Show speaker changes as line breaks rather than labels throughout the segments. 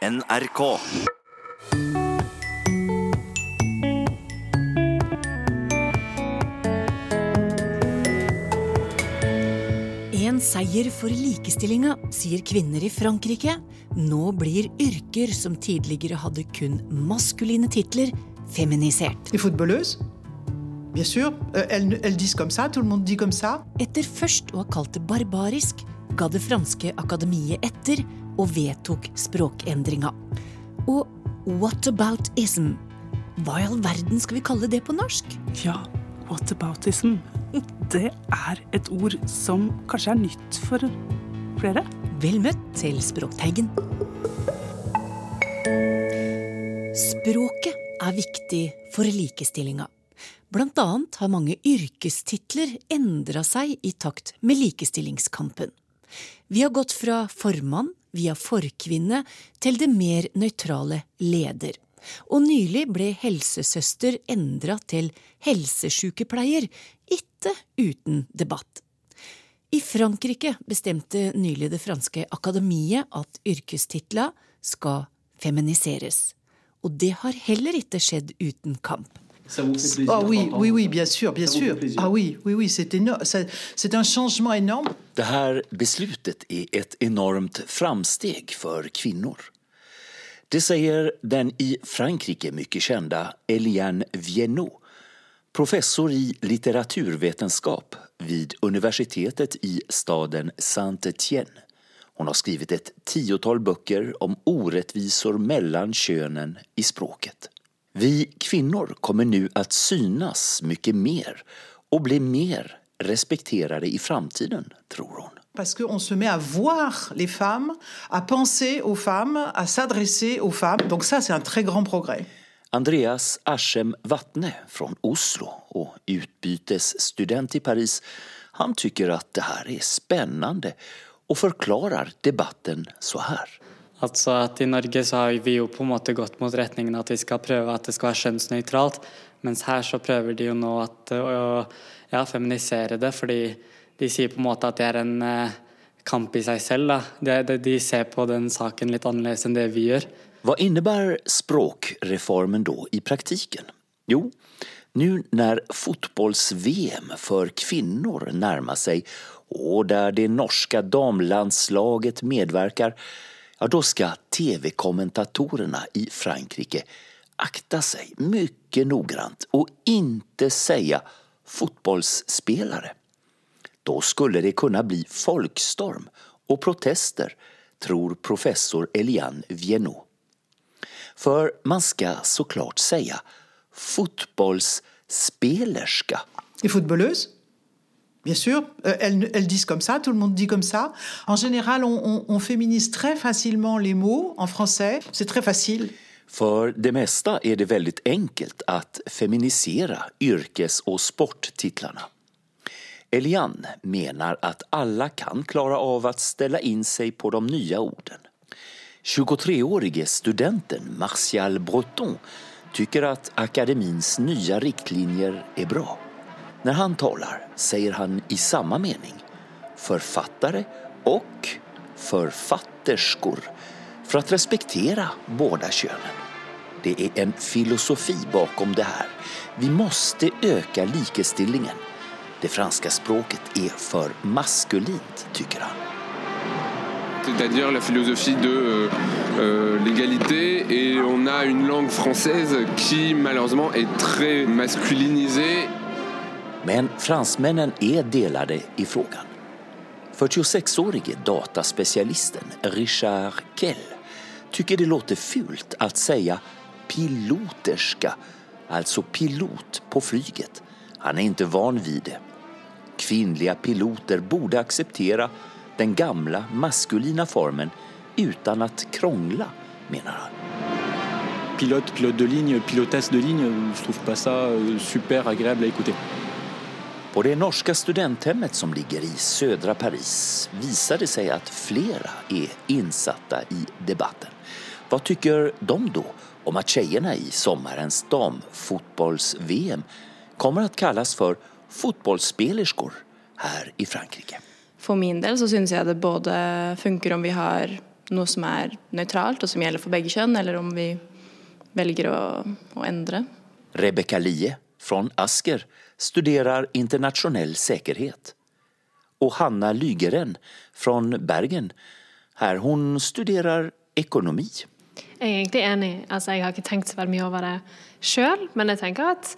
NRK.
En seier for likestillinga, sier kvinner i Frankrike. Nå blir yrker som tidligere hadde kun maskuline titler, feminisert.
Les bien sûr, euh, elles, elles comme ça, tout le monde dit comme ça.
Etter først å ha kalt det barbarisk, ga det franske akademiet etter og vedtok språkendringa. Og whataboutism? Hva i all verden skal vi kalle det på norsk?
Ja, whataboutism. Det er et ord som kanskje er nytt for flere.
Vel møtt til Språkteigen. Språket er viktig for likestillinga. Blant annet har mange yrkestitler endra seg i takt med likestillingskampen. Vi har gått fra formann via forkvinne til det mer nøytrale leder. Og nylig ble helsesøster endra til helsesykepleier, ikke uten debatt. I Frankrike bestemte nylig det franske akademiet at yrkestitler skal feminiseres. Og det har heller ikke skjedd uten kamp.
Ah oui, oui, oui, bien sûr, bien sûr. Ah oui, oui, oui, c'est énorme. C'est un changement énorme.
Det här beslutet är ett enormt framsteg för kvinnor. Det säger den i Frankrike mycket kända Eliane Viennot, professor i litteraturvetenskap vid universitetet i staden Saint-Étienne. Hon har skrivit ett tiotal böcker om orättvisor mellan könen i språket. Vi kvinnor kommer nu att synas mycket mer och bli mer respekterade i framtiden, tror hon.
Parce qu'on se met à voir les femmes, à penser aux femmes, à s'adresser aux femmes. Donc ça, c'est un très grand progrès.
Andreas Aschem Vatne från Oslo och utbytesstudent i Paris, han tycker att det här är spännande och förklarar debatten så här.
Altså at I Norge så har vi jo på en måte gått mot retningen at vi skal prøve at det skal være kjønnsnøytralt, mens her så prøver de jo nå at, å ja, feminisere det, fordi de sier på en måte at det er en eh, kamp i seg selv. De, de, de ser på den saken litt annerledes enn det vi gjør.
Hva innebærer språkreformen da i praktiken? Jo, nu när fotbolls-VM för kvinnor närmar sig och där det norska damlandslaget medverkar, ja då ska tv-kommentatorerna i Frankrike akta sig mycket noggrant och inte säga fotbollsspelare. Då skulle det kunna bli folkstorm och protester, tror professor Eliane Viennot. För man ska såklart säga fotbollsspelerska.
Footballeuses, bien sûr, euh, elles, elles disent comme ça, tout le monde dit comme ça. En général, on, on- féminise très facilement les mots en français. C'est très facile.
För det mesta är det väldigt enkelt att feminisera yrkes och sporttitlarna. Elian menar att alla kan klara av att ställa in sig på de nya orden. 23-årige studenten Martial Breton tycker att akademins nya riktlinjer är bra. När han talar säger han i samma mening författare och författerskor för att respektera båda könen. Det är en filosofi bakom det här. Vi måste öka likestillingen. Det franska språket är för maskulint, tycker han.
c'est-à-dire la philosophie de euh, euh, l'égalité et on a une langue française qui malheureusement est très masculinisée
Men fransmännen är delade i frågan. 46-årige dataspecialisten Richard Kell tycker det låter fult att säga piloterska, alltså pilot på flyget. Han är inte van vid det. Kvinnliga piloter borde acceptera den gamla maskulina formen utan att krångla, menar han.
Pilot, pilot de ligne, pilotesse de ligne, je trouve pas ça euh, super agréable à écouter.
På det norska studenthemmet som ligger i södra Paris visar det seg at flere er insatta i debatten. Hva tycker de da om at tjejerna i sommarens damfotbolls-VM kommer att kallas for fotbollsspelerskor her i Frankrike?
For min del så syns jeg det både funker om vi har
noe som er nøytralt, og som gjelder for begge kjønn, eller om vi velger å, å endre.
Rebecca Lie fra Asker studerer internasjonal sikkerhet. Og Hanna Lygeren fra Bergen, her hun studerer økonomi.
Jeg er egentlig enig. Altså, jeg har ikke tenkt så veldig mye over det sjøl, men jeg tenker at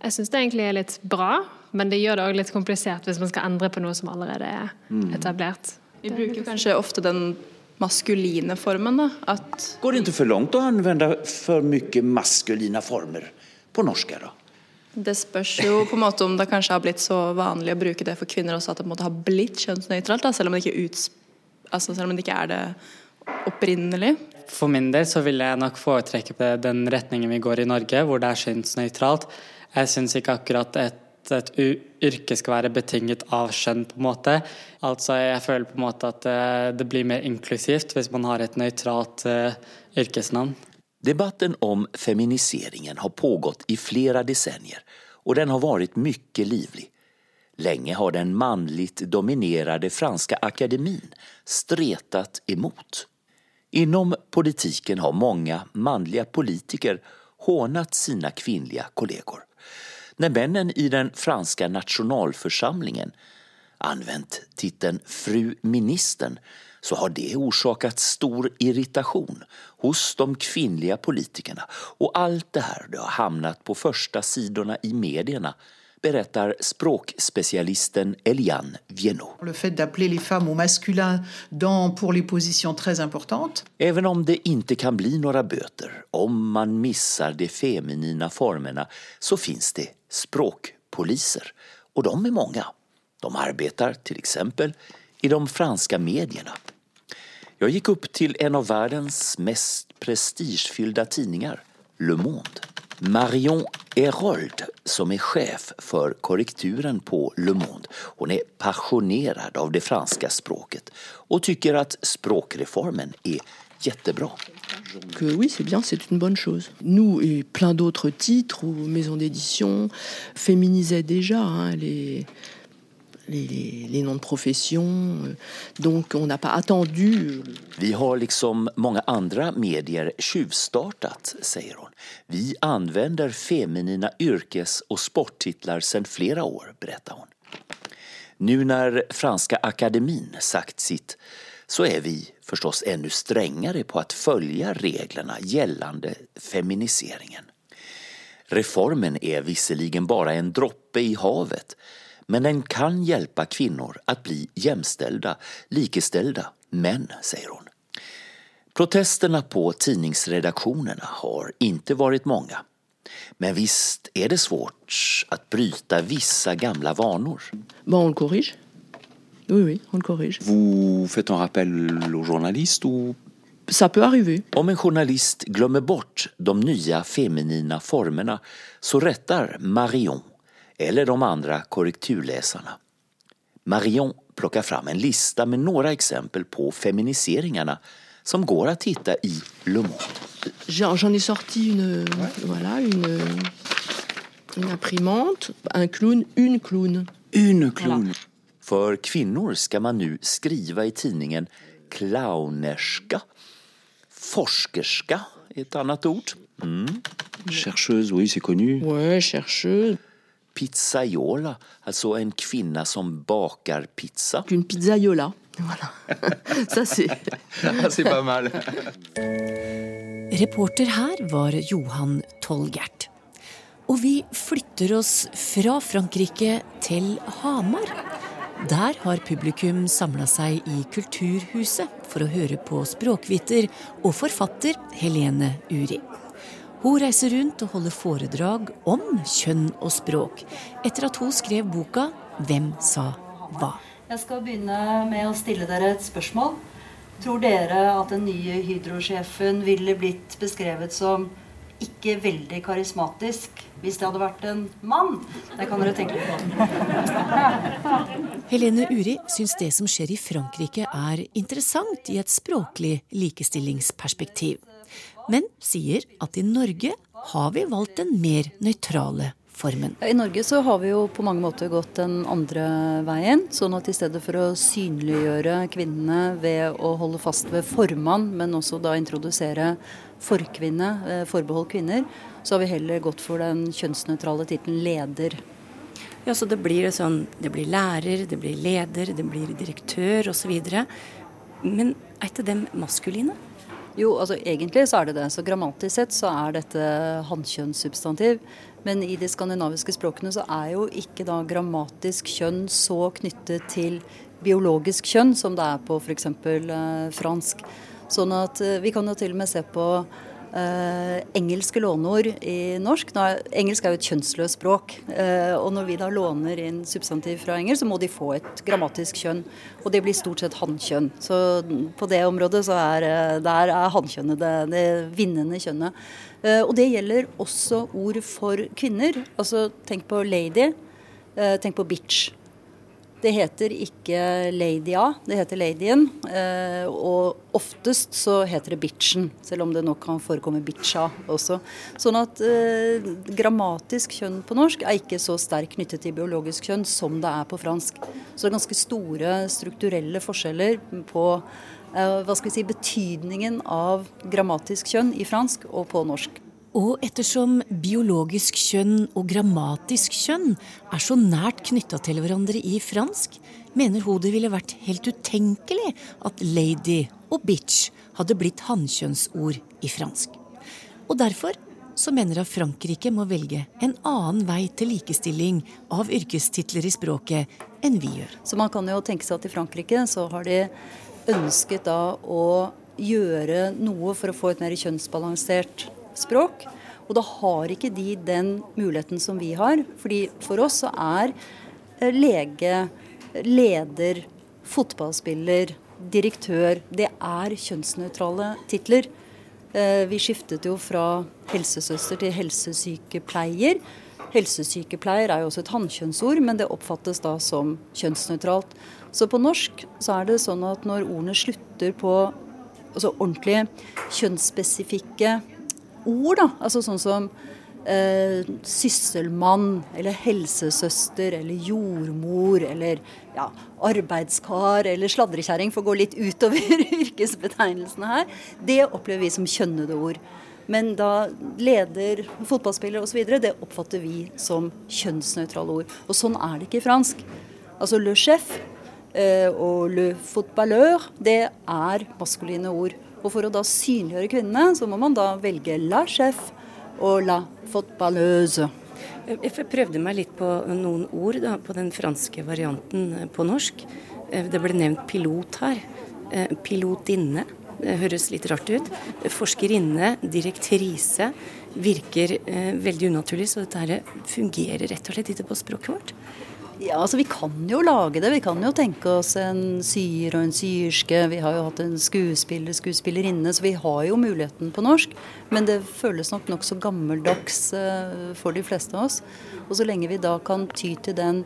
jeg syns det egentlig er litt bra. Men det gjør det òg litt komplisert hvis man skal endre på noe som allerede er mm. etablert.
Vi bruker kanskje ofte den maskuline formen. Da. At
Går det ikke for langt å anvende for mye maskuline former på norsk? da?
Det spørs jo på en måte om det kanskje har blitt så vanlig å bruke det for kvinner også, at det på en måte har blitt kjønnsnøytralt, da, selv, om altså, selv, om det ikke er det opprinnelig.
For min del så vil jeg nok foretrekke den retningen vi går i Norge, hvor det er kjønnsnøytralt. Jeg syns ikke akkurat et, et yrke skal være betinget av kjønn, på en måte. Altså jeg føler på en måte at det, eh, det blir mer inklusivt hvis man har et nøytralt uh, yrkesnavn.
Debatten om feminiseringen har pågått i flere decennier og den har vært mye livlig. Lenge har den manligt dominerade franska akademin stretat emot. Inom politiken har mange manliga politiker hånat sina kvinnliga kollegor. När männen i den franska nationalförsamlingen använt titeln fru ministern så har det orsakat stor irritation hos de kvinnliga politikerna och allt det här det har hamnat på första sidorna i medierna berättar språkspecialisten Eliane Viennot.
Le fait d'appeler les femmes au masculin dans, pour les positions très importantes.
Även om det inte kan bli några böter om man missar de feminina formerna så finns det språkpoliser. Och de är många. De arbetar till exempel i de franska medierna. Jag gick upp till en av världens mest prestigefyllda tidningar, Le Monde. Marion Herold, som är chef för korrekturen på Le Monde, hon är passionerad av det franska språket och tycker att språkreformen är jättebra.
Que oui, c'est bien, c'est une bonne chose. Nous et plein d'autres titres ou maisons d'édition féminisaient déjà hein, les, les, les, noms de profession. Donc on n'a pas attendu.
Vi har liksom många andra medier tjuvstartat, säger hon. Vi använder feminina yrkes och sporttitlar sedan flera år, berättar hon. Nu när Franska akademin sagt sitt så är vi förstås ännu strängare på att följa reglerna gällande feminiseringen. Reformen är visserligen bara en droppe i havet men den kan hjelpe kvinner at bli jämställda, likeställda män, säger hon. Protesterna på tidningsredaktionerna har inte varit många. Men visst är det svårt att bryta vissa gamla vanor.
Bon, on corrige. Oui, oui, on corrige.
Vous faites un rappel aux journalistes ou
Ça peut arriver.
Om en journalist glömmer bort de nya feminina formerna så rättar Marion eller de andra korrekturläsarna. Marion plockar fram en lista med några exempel på feminiseringarna som går att hitta i Le Monde.
J'en ai sorti une, voilà, une, une imprimante, un clown, une clown.
Une clown. Voilà. För kvinnor ska man nu skriva i tidningen clownerska. Forskerska är ett annat ord. Mm.
Chercheuse, oui, c'est connu.
Ouais, chercheuse
pizzaiola, altså en kvinne som baker pizza.
Une pizzaiola. Voilà. Ça, c'est
C'est pas mal.
Reporter her var Johan Tolgert. Og vi flytter oss fra Frankrike til Hamar. Der har publikum samla seg i Kulturhuset for å høre på språkviter og forfatter Helene Uri. Hun reiser rundt og holder foredrag om kjønn og språk, etter at hun skrev boka 'Hvem sa hva'?
Jeg skal begynne med å stille dere et spørsmål. Tror dere at den nye Hydro-sjefen ville blitt beskrevet som ikke veldig karismatisk hvis det hadde vært en mann? Det kan dere tenke litt på.
Helene Uri syns det som skjer i Frankrike er interessant i et språklig likestillingsperspektiv men sier at i Norge har vi valgt den mer nøytrale formen.
I Norge så har vi jo på mange måter gått den andre veien. Sånn at i stedet for å synliggjøre kvinnene ved å holde fast ved formann, men også da introdusere forkvinne, eh, forbehold kvinner, så har vi heller gått for den kjønnsnøytrale tittelen leder.
Ja, så det blir sånn Det blir lærer, det blir leder, det blir direktør osv. Men er ikke dem maskuline?
Jo, altså egentlig så er det det. Så grammatisk sett så er dette hannkjønnssubstantiv. Men i de skandinaviske språkene så er jo ikke da grammatisk kjønn så knyttet til biologisk kjønn som det er på f.eks. Eh, fransk. Sånn at eh, vi kan jo til og med se på eh, engelske låneord i norsk. Nå, engelsk er jo et kjønnsløst språk. Eh, og når vi da låner inn substantiv fra engelsk, så må de få et grammatisk kjønn. Og det blir stort sett hannkjønn. Så på det området så er, eh, der er hannkjønnet det, det vinnende kjønnet. Eh, og det gjelder også ord for kvinner. Altså tenk på lady, eh, tenk på bitch. Det heter ikke ladya, det heter ladyen. Eh, og oftest så heter det bitchen, selv om det nok kan forekomme bitcha også. Sånn at eh, grammatisk kjønn på norsk er ikke så sterkt knyttet til biologisk kjønn som det er på fransk. Så det er ganske store strukturelle forskjeller på eh, hva skal vi si, betydningen av grammatisk kjønn i fransk og på norsk.
Og ettersom biologisk kjønn og grammatisk kjønn er så nært knytta til hverandre i fransk, mener hun det ville vært helt utenkelig at lady og bitch hadde blitt hannkjønnsord i fransk. Og derfor så mener hun Frankrike må velge en annen vei til likestilling av yrkestitler i språket enn vi gjør.
Så man kan jo tenke seg at i Frankrike så har de ønsket da å gjøre noe for å få et mer kjønnsbalansert språk. Og da har ikke de den muligheten som vi har. fordi for oss så er eh, lege, leder, fotballspiller, direktør Det er kjønnsnøytrale titler. Eh, vi skiftet jo fra helsesøster til helsesykepleier. Helsesykepleier er jo også et hannkjønnsord, men det oppfattes da som kjønnsnøytralt. Så på norsk så er det sånn at når ordene slutter på altså ordentlige kjønnsspesifikke ord, da. Altså sånn som eh, sysselmann eller helsesøster eller jordmor eller ja, arbeidskar eller sladrekjerring, for å gå litt utover yrkesbetegnelsene her, det opplever vi som kjønnede ord. Men da leder, fotballspiller osv., det oppfatter vi som kjønnsnøytrale ord. Og sånn er det ikke i fransk. Altså le chef eh, og le footballeur, det er maskuline ord. Og for å da synliggjøre kvinnene, så må man da velge la chef og la fotballeuse.
Jeg prøvde meg litt på noen ord da, på den franske varianten eh, på norsk. Eh, det ble nevnt pilot her. Eh, pilotinne. Det høres litt rart ut. Forskerinne, direktrise. Virker veldig unaturlig, så dette fungerer rett og slett ikke på språket vårt.
Ja, altså Vi kan jo lage det. Vi kan jo tenke oss en syr og en syrske. Vi har jo hatt en skuespiller, skuespillerinne, så vi har jo muligheten på norsk. Men det føles nok nokså gammeldags uh, for de fleste av oss. Og så lenge vi da kan ty til den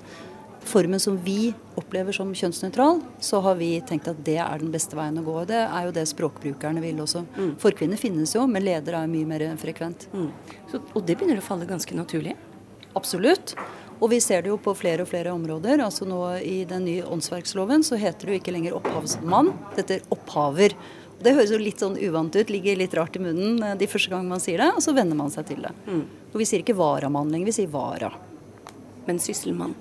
formen som vi opplever som kjønnsnøytral, så har vi tenkt at det er den beste veien å gå. Det er jo det språkbrukerne vil også. Mm. Forkvinner finnes jo, men ledere er mye mer frekvent. Mm.
Så, og det begynner å falle ganske naturlig?
Absolutt. Og vi ser det jo på flere og flere områder. altså nå I den nye åndsverksloven så heter det jo ikke lenger opphavsmann, det heter opphaver. Det høres jo litt sånn uvant ut, ligger litt rart i munnen eh, de første gangene man sier det, og så venner man seg til det. Mm. Og vi sier ikke varamann lenger, vi sier vara.
Men sysselmann?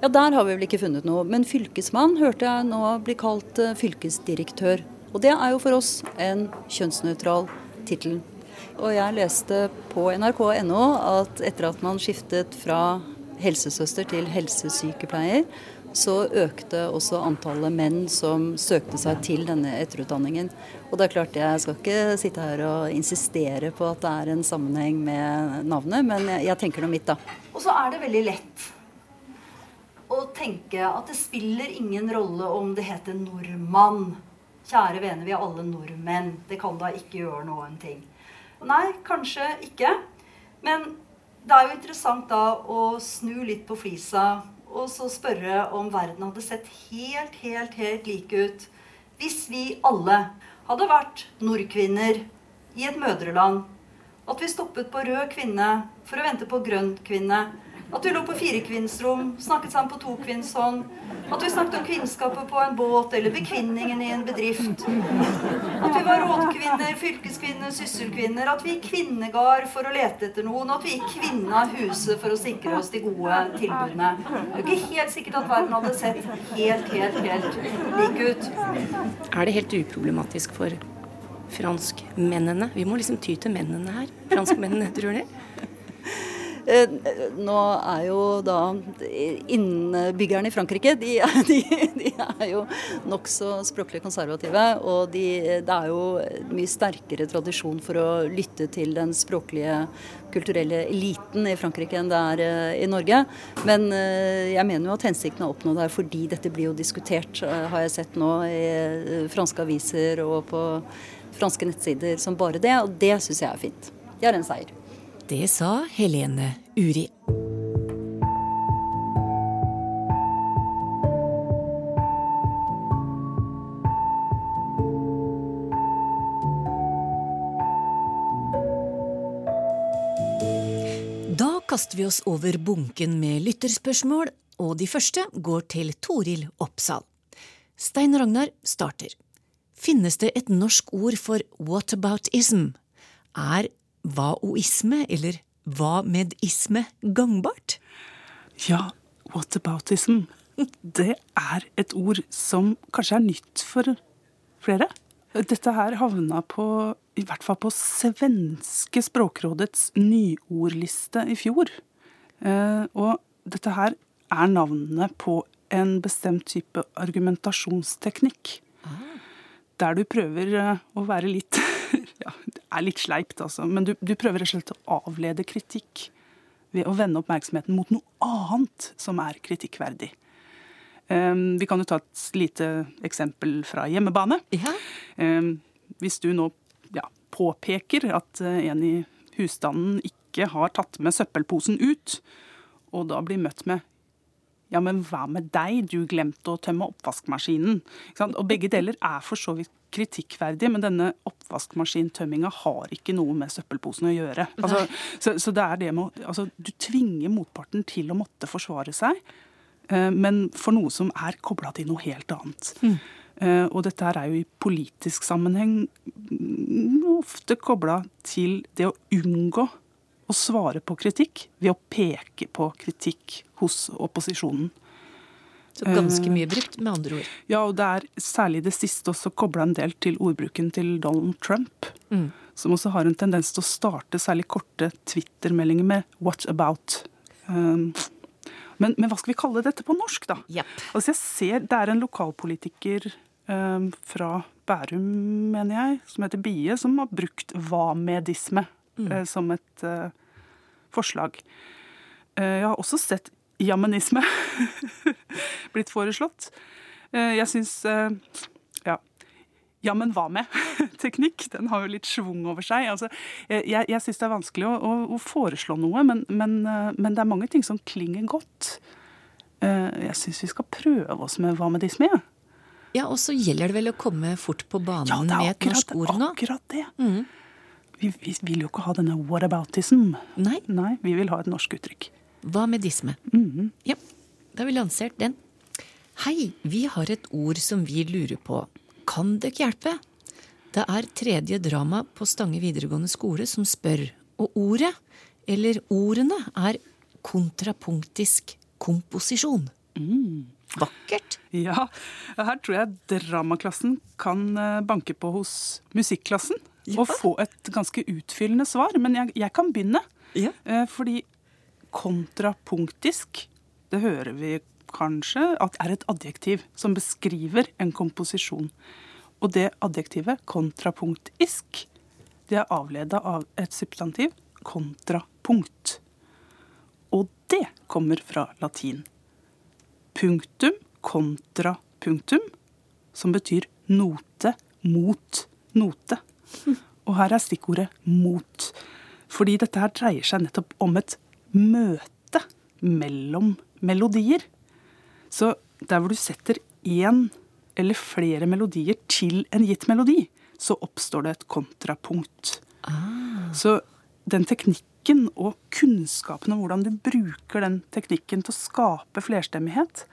Ja, der har vi vel ikke funnet noe. Men fylkesmann hørte jeg nå bli kalt uh, fylkesdirektør. Og det er jo for oss en kjønnsnøytral tittel. Og jeg leste på nrk.no at etter at man skiftet fra helsesøster til helsesykepleier, så økte også antallet menn som søkte seg til denne etterutdanningen. Og det er klart, Jeg skal ikke sitte her og insistere på at det er en sammenheng med navnet, men jeg, tenker noe mitt, da.
Og så er det veldig lett å tenke at det spiller ingen rolle om det heter nordmann. Kjære vene, vi er alle nordmenn. Det kan da ikke gjøre noen ting. Nei, kanskje ikke. Men det er jo interessant da å snu litt på flisa og så spørre om verden hadde sett helt, helt, helt lik ut hvis vi alle hadde vært nordkvinner i et mødreland. At vi stoppet på rød kvinne for å vente på grønn kvinne. At vi lå på firekvinnsrom, snakket sammen på tokvinnshånd. At vi snakket om kvinnskapet på en båt eller bekvinningen i en bedrift. At vi var rådkvinner, fylkeskvinner, sysselkvinner. At vi gikk kvinnegard for å lete etter noen. At vi gikk kvinna huset for å sikre oss de gode tilbudene. Det er ikke helt sikkert at verden hadde sett helt, helt, helt lik ut.
Er det helt uproblematisk for franskmennene? Vi må liksom ty til mennene her. Franskmennene, tror dere?
Eh, nå er jo da innbyggerne i Frankrike de, de, de er jo nokså språklig konservative. Og de, det er jo mye sterkere tradisjon for å lytte til den språklige, kulturelle eliten i Frankrike enn det er eh, i Norge. Men eh, jeg mener jo at hensikten er oppnådd her fordi dette blir jo diskutert, har jeg sett nå, i franske aviser og på franske nettsider som bare det. Og det syns jeg er fint. Det er en seier.
Det sa Helene Uri. Da kaster vi oss over bunken med lytterspørsmål, og de første går til Toril Oppsal. Stein Ragnar starter. Finnes det et norsk ord for whataboutism? Er hva-oisme eller hva-med-isme gangbart?
Ja, whataboutism. Det er et ord som kanskje er nytt for flere. Dette her havna på, i hvert fall på svenske Språkrådets nyordliste i fjor. Eh, og dette her er navnet på en bestemt type argumentasjonsteknikk. Der du prøver eh, å være litt ja, Det er litt sleipt, altså. Men du, du prøver rett og slett å avlede kritikk ved å vende oppmerksomheten mot noe annet som er kritikkverdig. Um, vi kan jo ta et lite eksempel fra hjemmebane.
Ja.
Um, hvis du nå ja, påpeker at uh, en i husstanden ikke har tatt med søppelposen ut, og da blir møtt med ja, men hva med deg, du glemte å tømme oppvaskmaskinen. Og begge deler er for så vidt kritikkverdige, men denne oppvaskmaskintømminga har ikke noe med søppelposen å gjøre. Altså, så, så, det er det med altså, Du tvinger motparten til å måtte forsvare seg, eh, men for noe som er kobla til noe helt annet.
Mm.
Eh, og dette er jo i politisk sammenheng ofte kobla til det å unngå å svare på kritikk ved å peke på kritikk hos opposisjonen.
Så ganske mye brukt, med andre ord.
Ja, og det er særlig det siste også kobla en del til ordbruken til Donald Trump.
Mm.
Som også har en tendens til å starte særlig korte Twitter-meldinger med 'what about'. Um, men, men, hva skal vi kalle dette på norsk, da?
Yep.
Altså jeg ser Det er en lokalpolitiker um, fra Bærum, mener jeg, som heter Bie, som har brukt hva-medisme
Mm.
uh, som et uh, forslag. Uh, jeg har også sett jamanisme blitt foreslått. Eh, Jeg syns Ja. Jammen hva med? Teknikk. Den har jo litt schwung over seg. Altså, jeg jeg syns det er vanskelig å, å, å foreslå noe, men, men, eh, men, det er mange ting som klinger godt. Eh, Jeg syns vi skal prøve oss med hva med disme.
Ja, og så gjelder det vel å komme fort på banen
Ja, er
med et norsk ord nå.
akkurat det.
Mm.
Vi, vi vil jo ikke ha denne whataboutism.
Nei.
Nei, vi vil ha et norsk uttrykk.
Hva med disme?
Mhm.
Ja, da har vi lansert den. Hei, vi har et ord som vi lurer på. Kan det ikke hjelpe? Det er tredje drama på Stange videregående skole som spør, og ordet, eller ordene, er kontrapunktisk komposisjon. Vakkert.
Ja, her tror jeg dramaklassen kan eh, banke på hos musikklassen og få et ganske utfyllende svar. Men jeg, jeg kan begynne.
Ja.
Eh, Fordi kontrapunktisk, det hører vi kanskje, at er et adjektiv som beskriver en komposisjon. Og det adjektivet, kontrapunktisk, det er avleda av et substantiv, kontrapunkt. Og det kommer fra latin. Punktum kontra punktum, som betyr note mot note. Og her er stikkordet mot. Fordi dette her dreier seg nettopp om et møte mellom melodier. Så der hvor du setter én eller flere melodier til en gitt melodi, så oppstår det et kontrapunkt. Så den teknikken og kunnskapen om hvordan du bruker den teknikken til å skape flerstemmighet,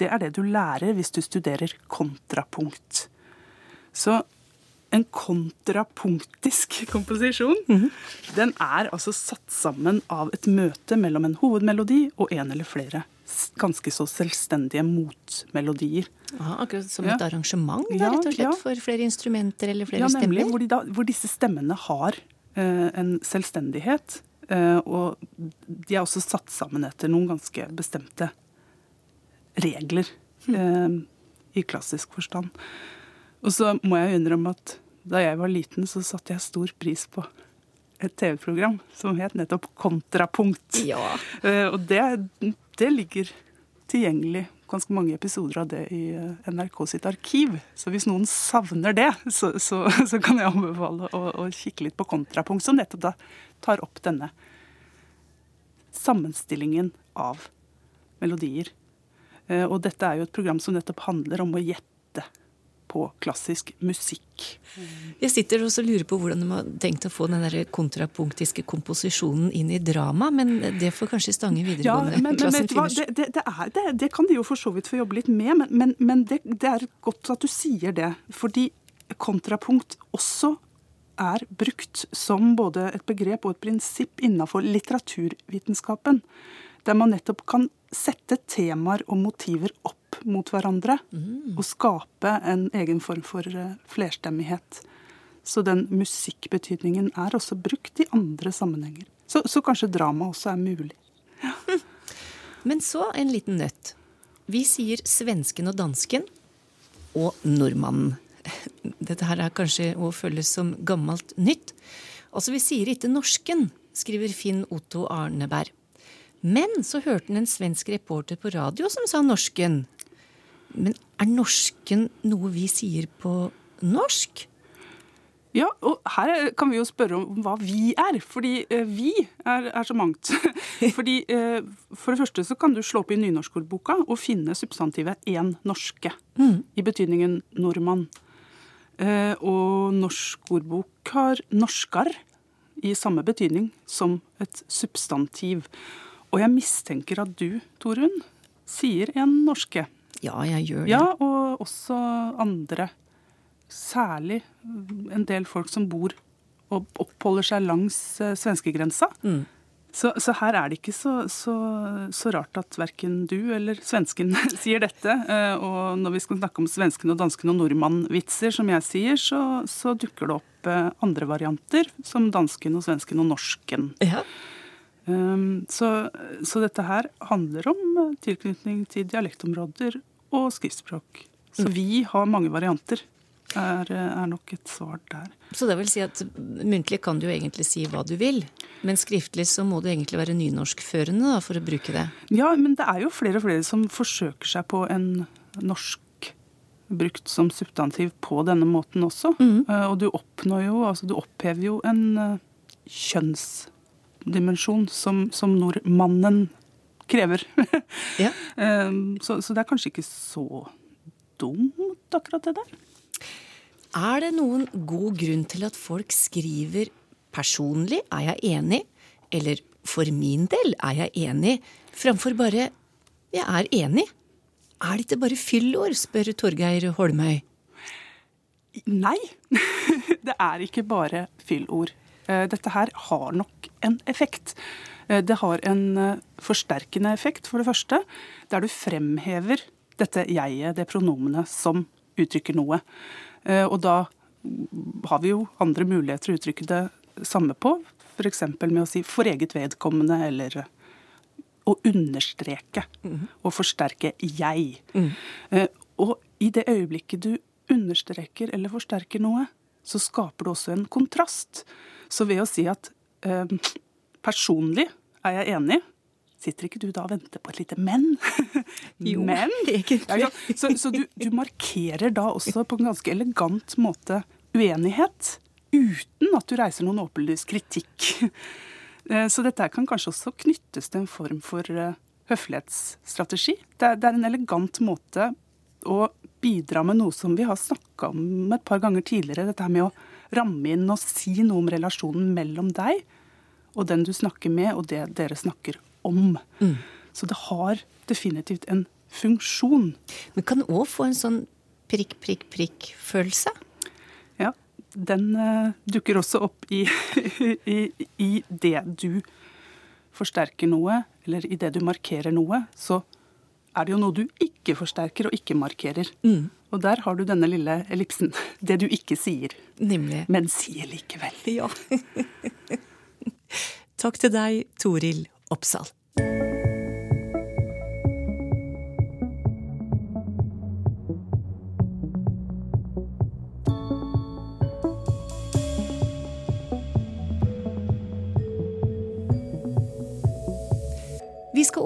det er det du lærer hvis du studerer kontrapunkt. Så en kontrapunktisk komposisjon, den er altså satt sammen av et møte mellom en hovedmelodi og en eller flere ganske så selvstendige motmelodier.
Aha, akkurat som et
Ja.
arrangement, da, rett og slett,
ja.
for flere instrumenter eller flere
Ja, nemlig.
stemmer?
Hvor, da, hvor disse stemmene har uh, en selvstendighet. Uh, og de er også satt sammen etter noen ganske bestemte regler eh, i klassisk forstand. Og så må jeg innrømme at da jeg var liten, så satte jeg stor pris på et TV-program som het nettopp Kontrapunkt.
Ja.
Eh, og det, det ligger tilgjengelig ganske mange episoder av det i eh, NRK sitt arkiv. Så hvis noen savner det, så, så, så kan jeg anbefale å, å kikke litt på Kontrapunkt, som nettopp da tar opp denne sammenstillingen av melodier. Eh, Og dette er jo et program som nettopp handler om å gjette på klassisk musikk.
Jeg sitter også og lurer på hvordan de har tenkt å få den der kontrapunktiske komposisjonen inn i drama, men det får kanskje Stange
Ja,
videregående
men, men du hva, det, det, det, er, det, det kan de jo for så vidt få jobbe litt med, men, men, men det, det er godt at du sier det. Fordi kontrapunkt også er brukt som både et begrep og et prinsipp innenfor litteraturvitenskapen. Der man nettopp kan sette temaer og motiver opp mot hverandre og skape en egen form for eh, flerstemmighet. Så den musikkbetydningen er også brukt i andre sammenhenger. Så, så kanskje drama også er mulig.
Men så en liten nøtt. Vi sier svensken og dansken og nordmannen. Dette her er kanskje å føles som gammelt nytt. Altså, vi sier ikke norsken, skriver Finn Otto Arneberg. Men så hørte han en svensk reporter på radio som sa norsken. Men er norsken noe vi sier på norsk?
Ja, og her kan vi jo spørre om hva vi er. Fordi eh, vi er, er så mangt. Fordi eh, For det første så kan du slå opp i nynorskordboka og finne substantivet 'én norske' i betydningen nordmann. Eh, og norskordbok har 'norskar' i samme betydning som et substantiv. Og jeg mistenker at du, Torunn, sier 'en norske'.
Ja, jeg gjør det.
Ja, og også andre. Særlig en del folk som bor og oppholder seg langs eh, svenskegrensa.
Mm.
Så, så her er det ikke så, så, så rart at verken du eller svensken sier dette. Eh, Og når vi skal snakke om svensken og dansken og nordmann-vitser, som jeg sier, så, så dukker det opp eh, andre varianter, som dansken og svensken og norsken.
Ja.
Um, så, så dette her handler om eh, tilknytning til dialektområder og skriftspråk. Så vi har mange varianter, er, er nok et svar der.
Så det vil si at muntlig kan du jo egentlig si hva du vil, men skriftlig så må du egentlig være nynorskførende da, for å bruke det.
Ja, men det er jo flere og flere som forsøker seg på en norsk brukt som substantiv på denne måten også. Eh, Og du oppnår jo, altså du opphever jo en eh, kjønnsdimensjon som, som nordmannen krever.
Ja.
Eh, så, så det er kanskje ikke så dumt, akkurat det der.
Er det noen god grunn til at folk skriver 'personlig er jeg enig', eller 'for min del er jeg enig', framfor bare 'jeg er enig'? Er det ikke bare fyllord, spør Torgeir Holmøy.
Nei, det er ikke bare fyllord. Eh, Dette her har nok en effekt. Eh, Det har en eh, forsterkende effekt, for det første, der du fremhever dette jeget, det pronomenet, som uttrykker noe. Og da har vi jo andre muligheter å uttrykke det samme på, f.eks. med å si 'for eget vedkommende' eller å understreke og forsterke 'jeg'. Mm. Og i det øyeblikket du understreker eller forsterker noe, så skaper du også en kontrast. Så ved å si at eh, personlig er jeg enig, sitter ikke du da og venter på et lite men?
Jo,
men?
egentlig.
Så så du, du markerer da også på en ganske elegant måte uenighet, uten at du reiser noen åpenlys kritikk. Eh, Så dette kan kanskje også knyttes til en form for eh, høflighetsstrategi. Det er, det er en elegant måte å bidra med noe som vi har snakka om et par ganger tidligere. Dette her med å ramme inn og si noe om relasjonen mellom deg og den du snakker med, og det dere snakker om.
Mm.
Så det har definitivt en funksjon.
Men kan òg få en sånn prikk, prikk, prikk-følelse.
Ja, den uh, dukker også opp i, i, i det du forsterker noe, eller i det du markerer noe, så er det jo noe du ikke forsterker og ikke markerer.
Mm.
Og der har du denne lille ellipsen. Det du ikke sier.
Nemlig.
Men sier likevel.
Ja. Takk til deg, Toril Oppsal.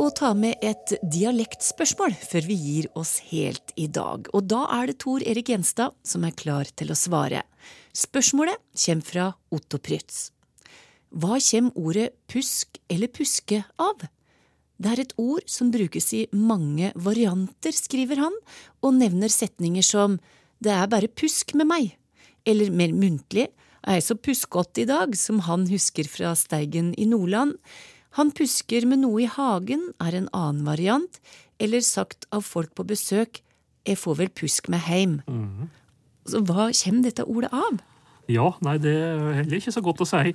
Skal ta med et dialektspørsmål før vi gir oss helt i dag. Og da er det Tor Erik Gjenstad som er klar til å svare. Spørsmålet kommer fra Otto Prytz. Hva kommer ordet pusk eller puske av? Det er et ord som brukes i mange varianter, skriver han, og nevner setninger som det er bare pusk med meg, eller mer muntlig, er jeg så puskete i dag, som han husker fra Steigen i Nordland. Han pusker med noe i hagen er en annen variant, eller sagt av folk på besøk, jeg får vel pusk med heim.
Mhm.
Så hva kommer dette ordet av?
Ja, nei, det er heller ikke så godt å si.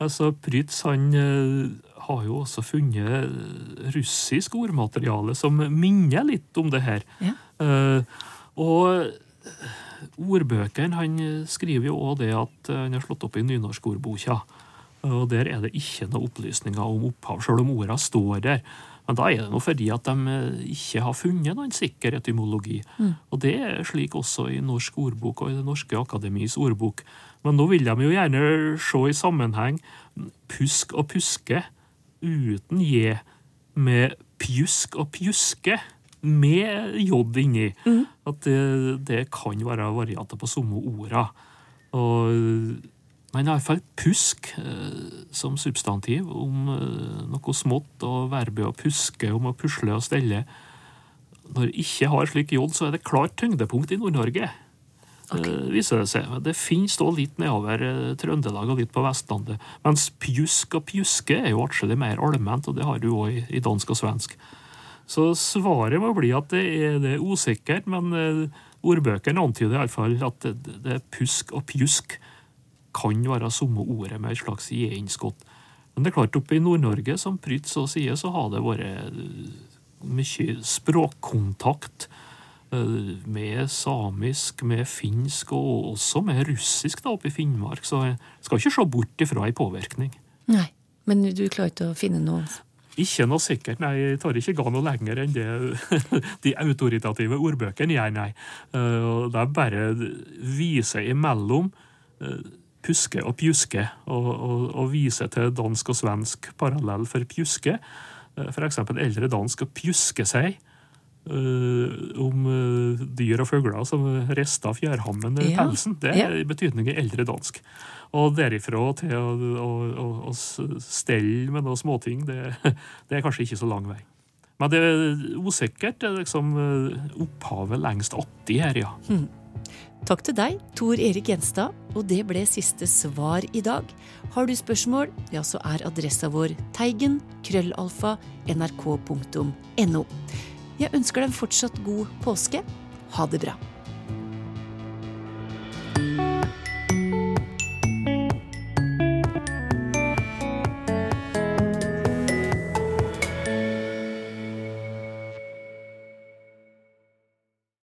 Altså, Prytz han eh, har jo også funnet russisk ordmateriale som minner litt om det her.
Ja.
Uh, og ordbøkene Han skriver jo òg det at eh, han har slått opp i nynorskordboka. Og der er det ikke noen opplysninger om opphav, selv om ordene står der. Men da er det noe fordi at de eh, ikke har funnet noen sikker etymologi.
Mm.
Og det er slik også i Norsk ordbok og i Det norske akademis ordbok. Men nå vil de jo gjerne se i sammenheng pusk og puske uten j, med pjusk og pjuske med j inni. At det, det kan være varianter på samme orda. Og men iallfall pusk eh, som substantiv om eh, noe smått, og verbet å puske, om å pusle og stelle. Når det ikke har slik jod, så er det klart tyngdepunkt i Nord-Norge. Okay. viser det seg. Det finnes da litt nedover eh, Trøndelag og litt på Vestlandet. Mens pjusk og pjuske er jo atskillig mer allment, og det har du òg i, dansk og svensk. Så svaret må bli at det er, det er usikkert, men eh, ordbøkene antyder iallfall at det, det er pusk og pjusk kan være samme ordet med et slags j-innskott. Men det er klart, oppe i Nord-Norge, som Prytz så sier, så har det vært mye språkkontakt eh, med samisk, med finsk og også med russisk da, oppe i Finnmark. Så jeg skal ikke se bort ifra en påvirkning.
Nei, men du klarer ikke å finne noe
Ikke noe sikkert, nei. Jeg tar ikke ga noe lenger enn det de autoritative ordbøkene gjør, nei. Eh, Det er bare vise imellom eh, puske og pjuske, og, og, og vise til dansk og svensk parallell for pjuske. F.eks. For eksempel eldre dansk å pjuske seg. uh, om uh, dyr og fugler som rister fjærhammen i
Ja,
pelsen. Det er i betydning eldre dansk. Og derifra til å, å, å, å stelle med noen småting, det, det er kanskje ikke så lang vei. Men det er usikkert. Det er liksom eh, opphavet lengst atti her, ja.
Hm. Takk til deg, Tor Erik Gjenstad, og det ble siste svar i dag. Har du spørsmål, ja, så er adressa vår teigen krøllalfa nrk.no. Jeg ønsker deg en fortsatt god påske. Ha det bra.